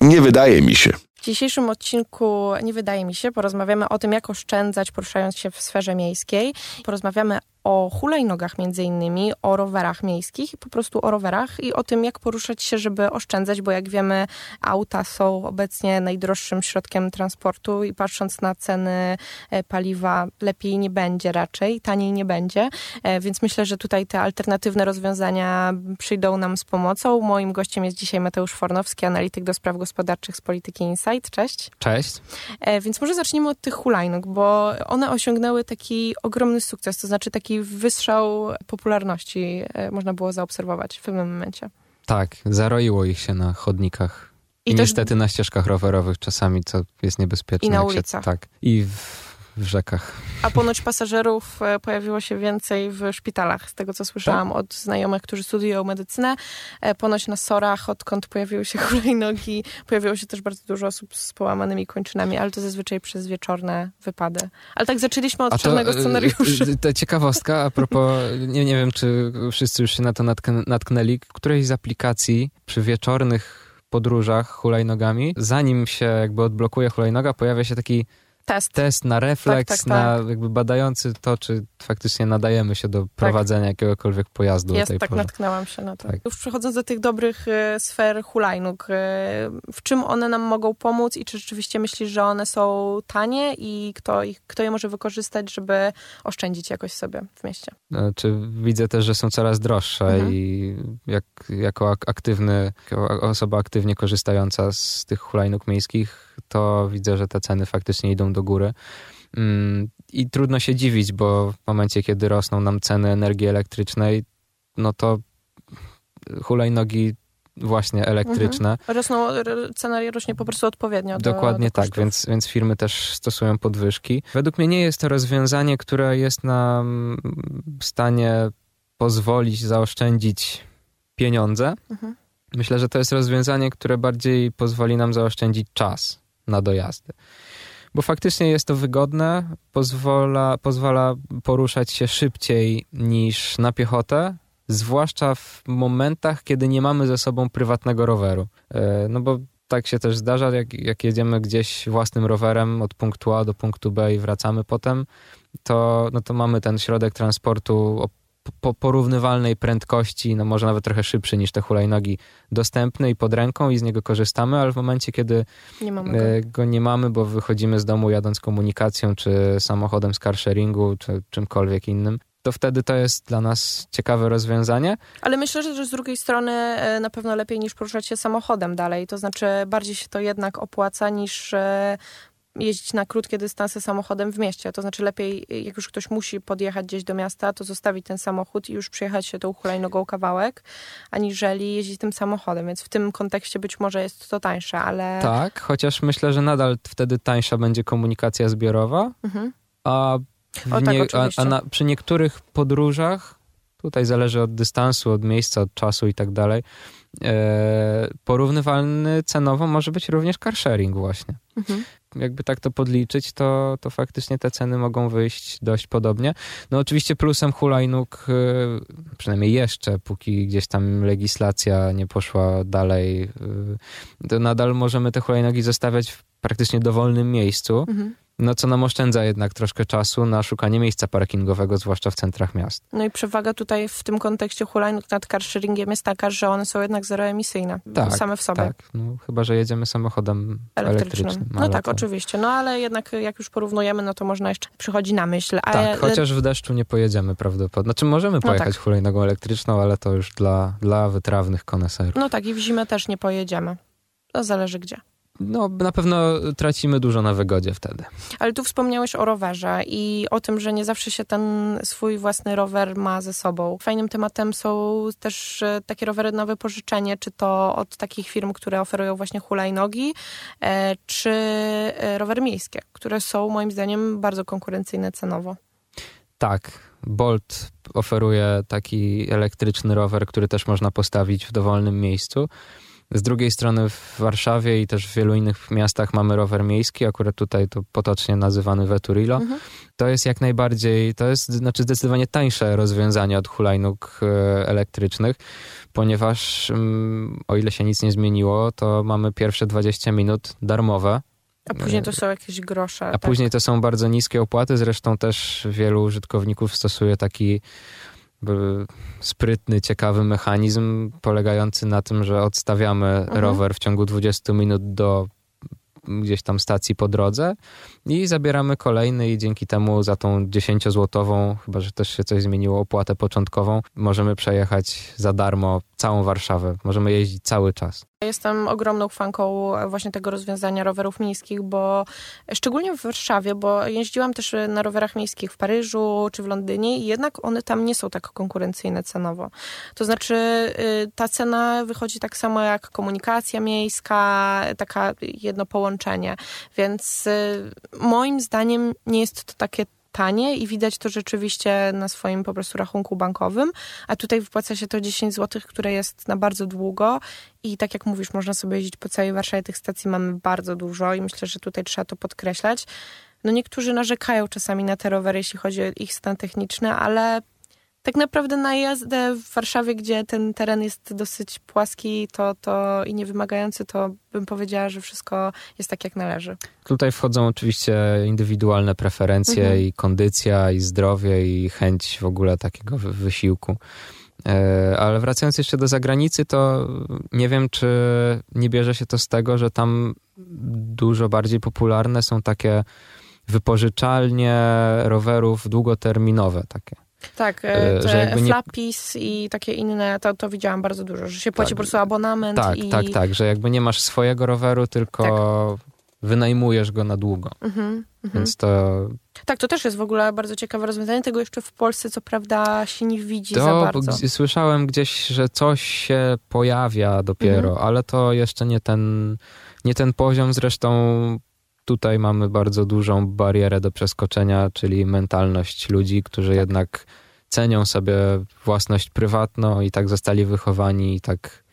Nie wydaje mi się. W dzisiejszym odcinku, nie wydaje mi się, porozmawiamy o tym, jak oszczędzać poruszając się w sferze miejskiej. Porozmawiamy o hulajnogach między innymi, o rowerach miejskich i po prostu o rowerach i o tym, jak poruszać się, żeby oszczędzać, bo jak wiemy, auta są obecnie najdroższym środkiem transportu i patrząc na ceny e, paliwa, lepiej nie będzie raczej, taniej nie będzie, e, więc myślę, że tutaj te alternatywne rozwiązania przyjdą nam z pomocą. Moim gościem jest dzisiaj Mateusz Fornowski, analityk do spraw gospodarczych z Polityki Insight. Cześć. Cześć. E, więc może zacznijmy od tych hulajnóg, bo one osiągnęły taki ogromny sukces, to znaczy taki wystrzał popularności e, można było zaobserwować w pewnym momencie. Tak, zaroiło ich się na chodnikach. I, I niestety na ścieżkach rowerowych czasami, co jest niebezpieczne. I na ulicach. Się, tak. I w w rzekach. A ponoć pasażerów e, pojawiło się więcej w szpitalach, z tego co słyszałam tak? od znajomych, którzy studiują medycynę. E, ponoć na sorach, odkąd pojawiły się hulajnogi, pojawiło się też bardzo dużo osób z połamanymi kończynami, ale to zazwyczaj przez wieczorne wypady. Ale tak zaczęliśmy od czarnego e, scenariusza. Ta ciekawostka a propos, nie, nie wiem czy wszyscy już się na to natknęli, którejś z aplikacji przy wieczornych podróżach hulajnogami, zanim się jakby odblokuje hulajnoga, pojawia się taki test. Test na refleks, tak, tak, tak. na jakby badający to, czy faktycznie nadajemy się do tak. prowadzenia jakiegokolwiek pojazdu. Jest, tak porze. natknęłam się na to. Tak. Już przechodząc do tych dobrych y, sfer hulajnóg, y, w czym one nam mogą pomóc i czy rzeczywiście myślisz, że one są tanie i kto, ich, kto je może wykorzystać, żeby oszczędzić jakoś sobie w mieście? Znaczy, widzę też, że są coraz droższe mhm. i jak, jako aktywny, jako osoba aktywnie korzystająca z tych hulajnóg miejskich, to widzę, że te ceny faktycznie idą do góry. Mm, I trudno się dziwić, bo w momencie, kiedy rosną nam ceny energii elektrycznej, no to hulajnogi właśnie elektryczne. Mhm. Rosną, cena rośnie po prostu odpowiednio. Dokładnie do, do tak, więc, więc firmy też stosują podwyżki. Według mnie nie jest to rozwiązanie, które jest nam w stanie pozwolić zaoszczędzić pieniądze. Mhm. Myślę, że to jest rozwiązanie, które bardziej pozwoli nam zaoszczędzić czas na dojazdy. Bo faktycznie jest to wygodne, pozwala, pozwala poruszać się szybciej niż na piechotę, zwłaszcza w momentach, kiedy nie mamy ze sobą prywatnego roweru. E, no bo tak się też zdarza, jak, jak jedziemy gdzieś własnym rowerem od punktu A do punktu B i wracamy potem, to, no to mamy ten środek transportu po porównywalnej prędkości, no może nawet trochę szybszy niż te hulajnogi, dostępny i pod ręką i z niego korzystamy, ale w momencie, kiedy nie go. E, go. nie mamy, bo wychodzimy z domu jadąc komunikacją, czy samochodem z carsharingu, czy czymkolwiek innym, to wtedy to jest dla nas ciekawe rozwiązanie. Ale myślę, że z drugiej strony e, na pewno lepiej niż poruszać się samochodem dalej. To znaczy bardziej się to jednak opłaca niż e, jeździć na krótkie dystanse samochodem w mieście. To znaczy lepiej, jak już ktoś musi podjechać gdzieś do miasta, to zostawić ten samochód i już przyjechać się tą hulajnogą kawałek, aniżeli jeździć tym samochodem. Więc w tym kontekście być może jest to tańsze, ale... Tak, chociaż myślę, że nadal wtedy tańsza będzie komunikacja zbiorowa, mhm. a, o, tak, nie, a, a na, przy niektórych podróżach, tutaj zależy od dystansu, od miejsca, od czasu i tak dalej, porównywalny cenowo może być również carsharing właśnie. Mhm jakby tak to podliczyć, to, to faktycznie te ceny mogą wyjść dość podobnie. No oczywiście plusem hulajnóg, y, przynajmniej jeszcze, póki gdzieś tam legislacja nie poszła dalej, y, to nadal możemy te hulajnogi zostawiać w praktycznie dowolnym miejscu. Mhm no co nam oszczędza jednak troszkę czasu na szukanie miejsca parkingowego, zwłaszcza w centrach miast. No i przewaga tutaj w tym kontekście hulajnóg nad carsharingiem jest taka, że one są jednak zeroemisyjne, tak, same w sobie. Tak, no, chyba, że jedziemy samochodem elektrycznym. elektrycznym no tak, to... oczywiście, no ale jednak jak już porównujemy, no to można jeszcze przychodzi na myśl. Tak, chociaż w deszczu nie pojedziemy prawdopodobnie. Znaczy możemy pojechać no tak. hulajnogą elektryczną, ale to już dla, dla wytrawnych koneserów. No tak, i w zimę też nie pojedziemy. To zależy gdzie no, na pewno tracimy dużo na wygodzie wtedy. Ale tu wspomniałeś o rowerze i o tym, że nie zawsze się ten swój własny rower ma ze sobą. Fajnym tematem są też e, takie rowery na wypożyczenie, czy to od takich firm, które oferują właśnie hulajnogi, e, czy e, rowery miejskie, które są moim zdaniem bardzo konkurencyjne cenowo. Tak, Bolt oferuje taki elektryczny rower, który też można postawić w dowolnym miejscu. Z drugiej strony w Warszawie i też w wielu innych miastach mamy rower miejski, akurat tutaj to potocznie nazywany Veturilo. Mhm. To jest jak najbardziej, to jest znaczy zdecydowanie tańsze rozwiązanie od hulajnóg e, elektrycznych, ponieważ mm, o ile się nic nie zmieniło, to mamy pierwsze 20 minut darmowe. A później to są jakieś grosze. A tak? później to są bardzo niskie opłaty, zresztą też wielu użytkowników stosuje taki sprytny, ciekawy mechanizm polegający na tym, że odstawiamy mhm. rower w ciągu 20 minut do gdzieś tam stacji po drodze i zabieramy kolejny i dzięki temu za tą 10-złotową, chyba że też się coś zmieniło, opłatę początkową, możemy przejechać za darmo całą Warszawę. Możemy jeździć cały czas. Jestem ogromną fanką właśnie tego rozwiązania rowerów miejskich, bo szczególnie w Warszawie, bo jeździłam też na rowerach miejskich w Paryżu czy w Londynie i jednak one tam nie są tak konkurencyjne cenowo. To znaczy y, ta cena wychodzi tak samo jak komunikacja miejska, taka jedno połączenie. Więc moim zdaniem nie jest to takie tanie i widać to rzeczywiście na swoim po prostu rachunku bankowym, a tutaj wypłaca się to 10 zł, które jest na bardzo długo. I tak jak mówisz, można sobie jeździć po całej Warszawie, tych stacji mamy bardzo dużo i myślę, że tutaj trzeba to podkreślać. No niektórzy narzekają czasami na te rowery, jeśli chodzi o ich stan techniczny, ale tak naprawdę na jazdę w Warszawie, gdzie ten teren jest dosyć płaski to, to i niewymagający, to bym powiedziała, że wszystko jest tak jak należy. Tutaj wchodzą oczywiście indywidualne preferencje mhm. i kondycja, i zdrowie, i chęć w ogóle takiego wysiłku. E, ale wracając jeszcze do zagranicy, to nie wiem, czy nie bierze się to z tego, że tam dużo bardziej popularne są takie wypożyczalnie rowerów długoterminowe takie. Tak, e, że jakby nie... flapis i takie inne, to, to widziałam bardzo dużo, że się płaci tak. po prostu abonament. Tak, i... tak, tak, że jakby nie masz swojego roweru, tylko tak. wynajmujesz go na długo. Mhm, mhm, Więc to... Tak, to też jest w ogóle bardzo ciekawe rozwiązanie. Tego jeszcze w Polsce co prawda się nie widzi to, za bardzo. Słyszałem gdzieś, że coś się pojawia dopiero, mhm. ale to jeszcze nie ten, nie ten poziom. Zresztą tutaj mamy bardzo dużą barierę do przeskoczenia, czyli mentalność ludzi, którzy tak. jednak cenią sobie własność prywatną i tak zostali wychowani i tak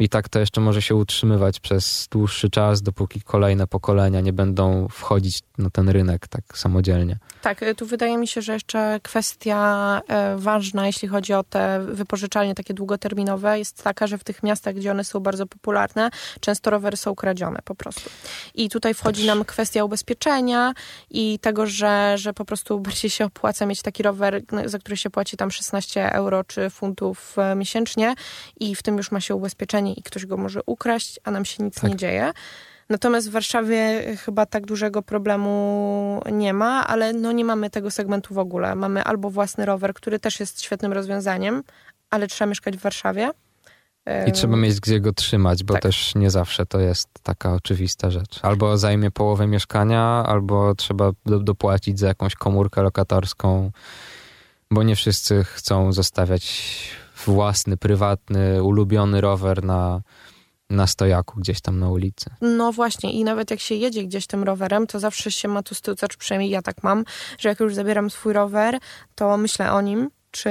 i tak to jeszcze może się utrzymywać przez dłuższy czas, dopóki kolejne pokolenia nie będą wchodzić na ten rynek tak samodzielnie. Tak, y, tu wydaje mi się, że jeszcze kwestia e, ważna, jeśli chodzi o te wypożyczalnie takie długoterminowe, jest taka, że w tych miastach, gdzie one są bardzo popularne, często rowery są kradzione po prostu. I tutaj wchodzi nam kwestia ubezpieczenia i tego, że, że po prostu bardziej się opłaca mieć taki rower, no, za który się płaci tam 16 euro czy funtów e, miesięcznie i w tym już ma się ubezpieczenie i ktoś go może ukraść, a nam się nic tak. nie dzieje. Natomiast w Warszawie chyba tak dużego problemu nie ma, ale no nie mamy tego segmentu w ogóle. Mamy albo własny rower, który też jest świetnym rozwiązaniem, ale trzeba mieszkać w Warszawie. I trzeba mieć gdzie go trzymać, bo tak. też nie zawsze to jest taka oczywista rzecz. Albo zajmie połowę mieszkania, albo trzeba do, dopłacić za jakąś komórkę lokatorską, bo nie wszyscy chcą zostawiać własny, prywatny, ulubiony rower na, na stojaku gdzieś tam na ulicy. No właśnie i nawet jak się jedzie gdzieś tym rowerem, to zawsze się ma tu z tyłu, przynajmniej ja tak mam, że jak już zabieram swój rower, to myślę o nim, czy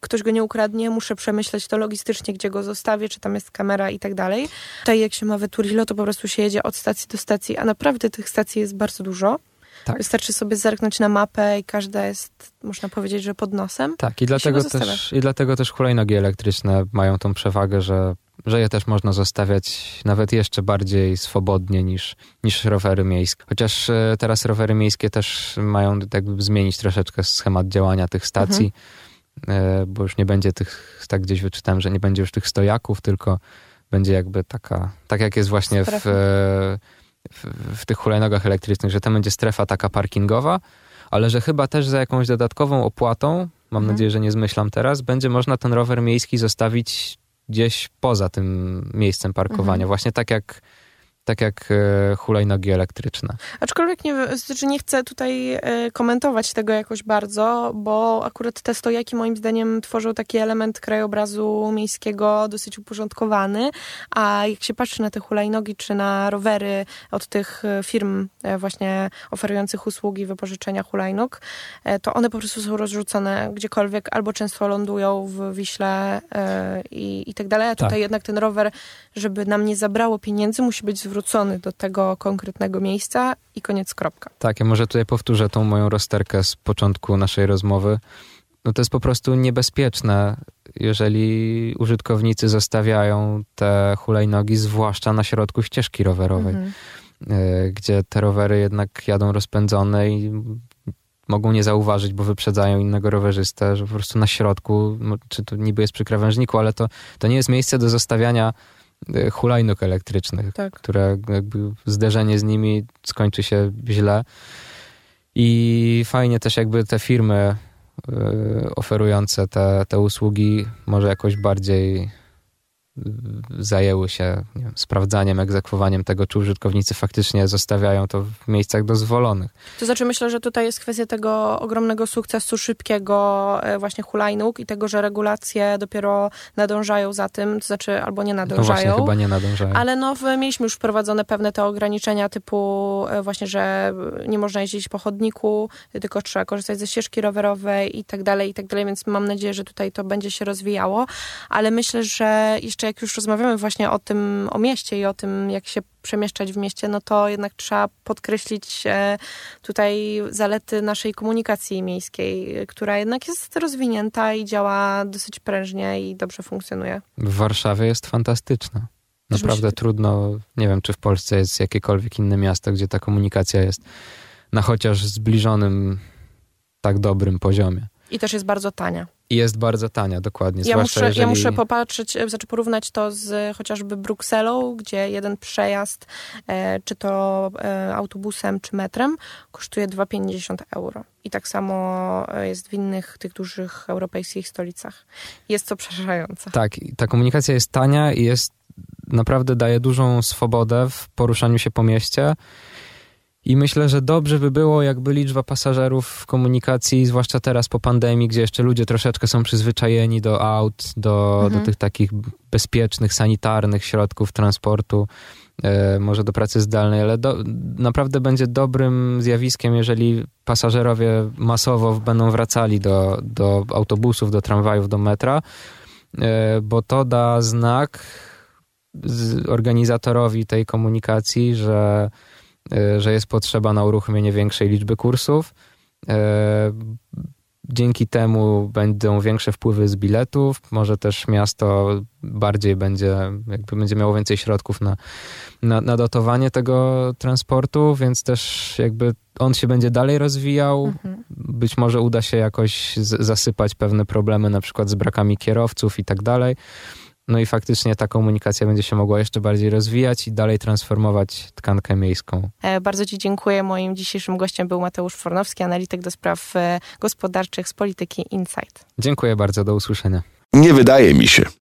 ktoś go nie ukradnie, muszę przemyśleć to logistycznie, gdzie go zostawię, czy tam jest kamera i tak dalej. Tutaj jak się ma Veturilo, to po prostu się jedzie od stacji do stacji, a naprawdę tych stacji jest bardzo dużo. Tak. Wystarczy sobie zerknąć na mapę i każda jest, można powiedzieć, że pod nosem. Tak, i dlatego, też, i dlatego też hulajnogi elektryczne mają tą przewagę, że że je też można zostawiać nawet jeszcze bardziej swobodnie niż, niż rowery miejskie. Chociaż e, teraz rowery miejskie też mają jakby zmienić troszeczkę schemat działania tych stacji, mhm. E, bo już nie będzie tych, tak gdzieś wyczytałem, że nie będzie już tych stojaków, tylko będzie jakby taka, tak jak jest właśnie w, w, w tych hulajnogach elektrycznych, że tam będzie strefa taka parkingowa, ale że chyba też za jakąś dodatkową opłatą, mam mhm. nadzieję, że nie zmyślam teraz, będzie można ten rower miejski zostawić gdzieś poza tym miejscem parkowania. Mhm. Właśnie tak jak, tak jak e, hulajnogi elektryczne. Aczkolwiek nie, znaczy nie chcę tutaj e, komentować tego jakoś bardzo, bo akurat te stojaki moim zdaniem tworzą taki element krajobrazu miejskiego dosyć uporządkowany, a jak się patrzy na te hulajnogi czy na rowery od tych e, firm właśnie oferujących usługi wypożyczenia hulajnóg, to one po prostu są rozrzucone gdziekolwiek albo często lądują w Wiśle i, i tak dalej, a tutaj tak. jednak ten rower, żeby nam nie zabrało pieniędzy, musi być zwrócony do tego konkretnego miejsca i koniec, kropka. Tak, ja może tutaj powtórzę tą moją rozterkę z początku naszej rozmowy. No to jest po prostu niebezpieczne, jeżeli użytkownicy zostawiają te hulajnogi, zwłaszcza na środku ścieżki rowerowej, mhm. E, gdzie te rowery jednak jadą rozpędzone i mogą nie zauważyć, bo wyprzedzają innego rowerzystę, że po prostu na środku, no, czy to niby jest przy krawężniku, ale to, to nie jest miejsce do zostawiania hulajnóg elektrycznych, tak. które jakby zderzenie z nimi skończy się źle. I fajnie też jakby te firmy y, oferujące te, te usługi może jakoś bardziej zajęły się wiem, sprawdzaniem, egzekwowaniem tego, czy użytkownicy faktycznie zostawiają to w miejscach dozwolonych. To znaczy myślę, że tutaj jest kwestia tego ogromnego sukcesu szybkiego e, właśnie hulajnóg i tego, że regulacje dopiero nadążają za tym, to znaczy albo nie nadążają. No właśnie, chyba nie nadążają. Ale no, mieliśmy już wprowadzone pewne te ograniczenia typu e, właśnie, że nie można jeździć po chodniku, tylko trzeba korzystać ze ścieżki rowerowej i tak dalej, i tak dalej, więc mam nadzieję, że tutaj to będzie się rozwijało, ale myślę, że jeszcze jak już rozmawiamy właśnie o tym, o mieście i o tym, jak się przemieszczać w mieście, no to jednak trzeba podkreślić e, tutaj zalety naszej komunikacji miejskiej, która jednak jest rozwinięta i działa dosyć prężnie i dobrze funkcjonuje. W Warszawie jest fantastyczna. Naprawdę myślę... trudno, nie wiem, czy w Polsce jest jakiekolwiek inne miasto, gdzie ta komunikacja jest na chociaż zbliżonym, tak dobrym poziomie. I też jest bardzo tania. I jest bardzo tania, dokładnie. Ja muszę, jeżeli... ja muszę popatrzeć, e, znaczy porównać to z chociażby Brukselą, gdzie jeden przejazd, e, czy to e, autobusem, czy metrem, kosztuje 2,50 euro. I tak samo e, jest w innych tych dużych europejskich stolicach. Jest to przerażające. Tak, ta komunikacja jest tania i jest naprawdę daje dużą swobodę w poruszaniu się po mieście. I myślę, że dobrze by było, jakby liczba pasażerów w komunikacji, zwłaszcza teraz po pandemii, gdzie jeszcze ludzie troszeczkę są przyzwyczajeni do aut, do, mhm. do tych takich bezpiecznych, sanitarnych środków transportu, e, może do pracy zdalnej, ale do, naprawdę będzie dobrym zjawiskiem, jeżeli pasażerowie masowo będą wracali do, do autobusów, do tramwajów, do metra, e, bo to da znak organizatorowi tej komunikacji, że że jest potrzeba na uruchomienie większej liczby kursów. E, dzięki temu będą większe wpływy z biletów, może też miasto bardziej będzie, jakby będzie miało więcej środków na, na, na dotowanie tego transportu, więc też jakby on się będzie dalej rozwijał. Mhm. Być może uda się jakoś zasypać pewne problemy, na przykład z brakami kierowców i tak dalej. No i faktycznie ta komunikacja będzie się mogła jeszcze bardziej rozwijać i dalej transformować tkankę miejską. E, bardzo Ci dziękuję. Moim dzisiejszym gościem był Mateusz Fornowski, analityk do spraw e, gospodarczych z polityki Insight. Dziękuję bardzo, do usłyszenia. Nie wydaje mi się.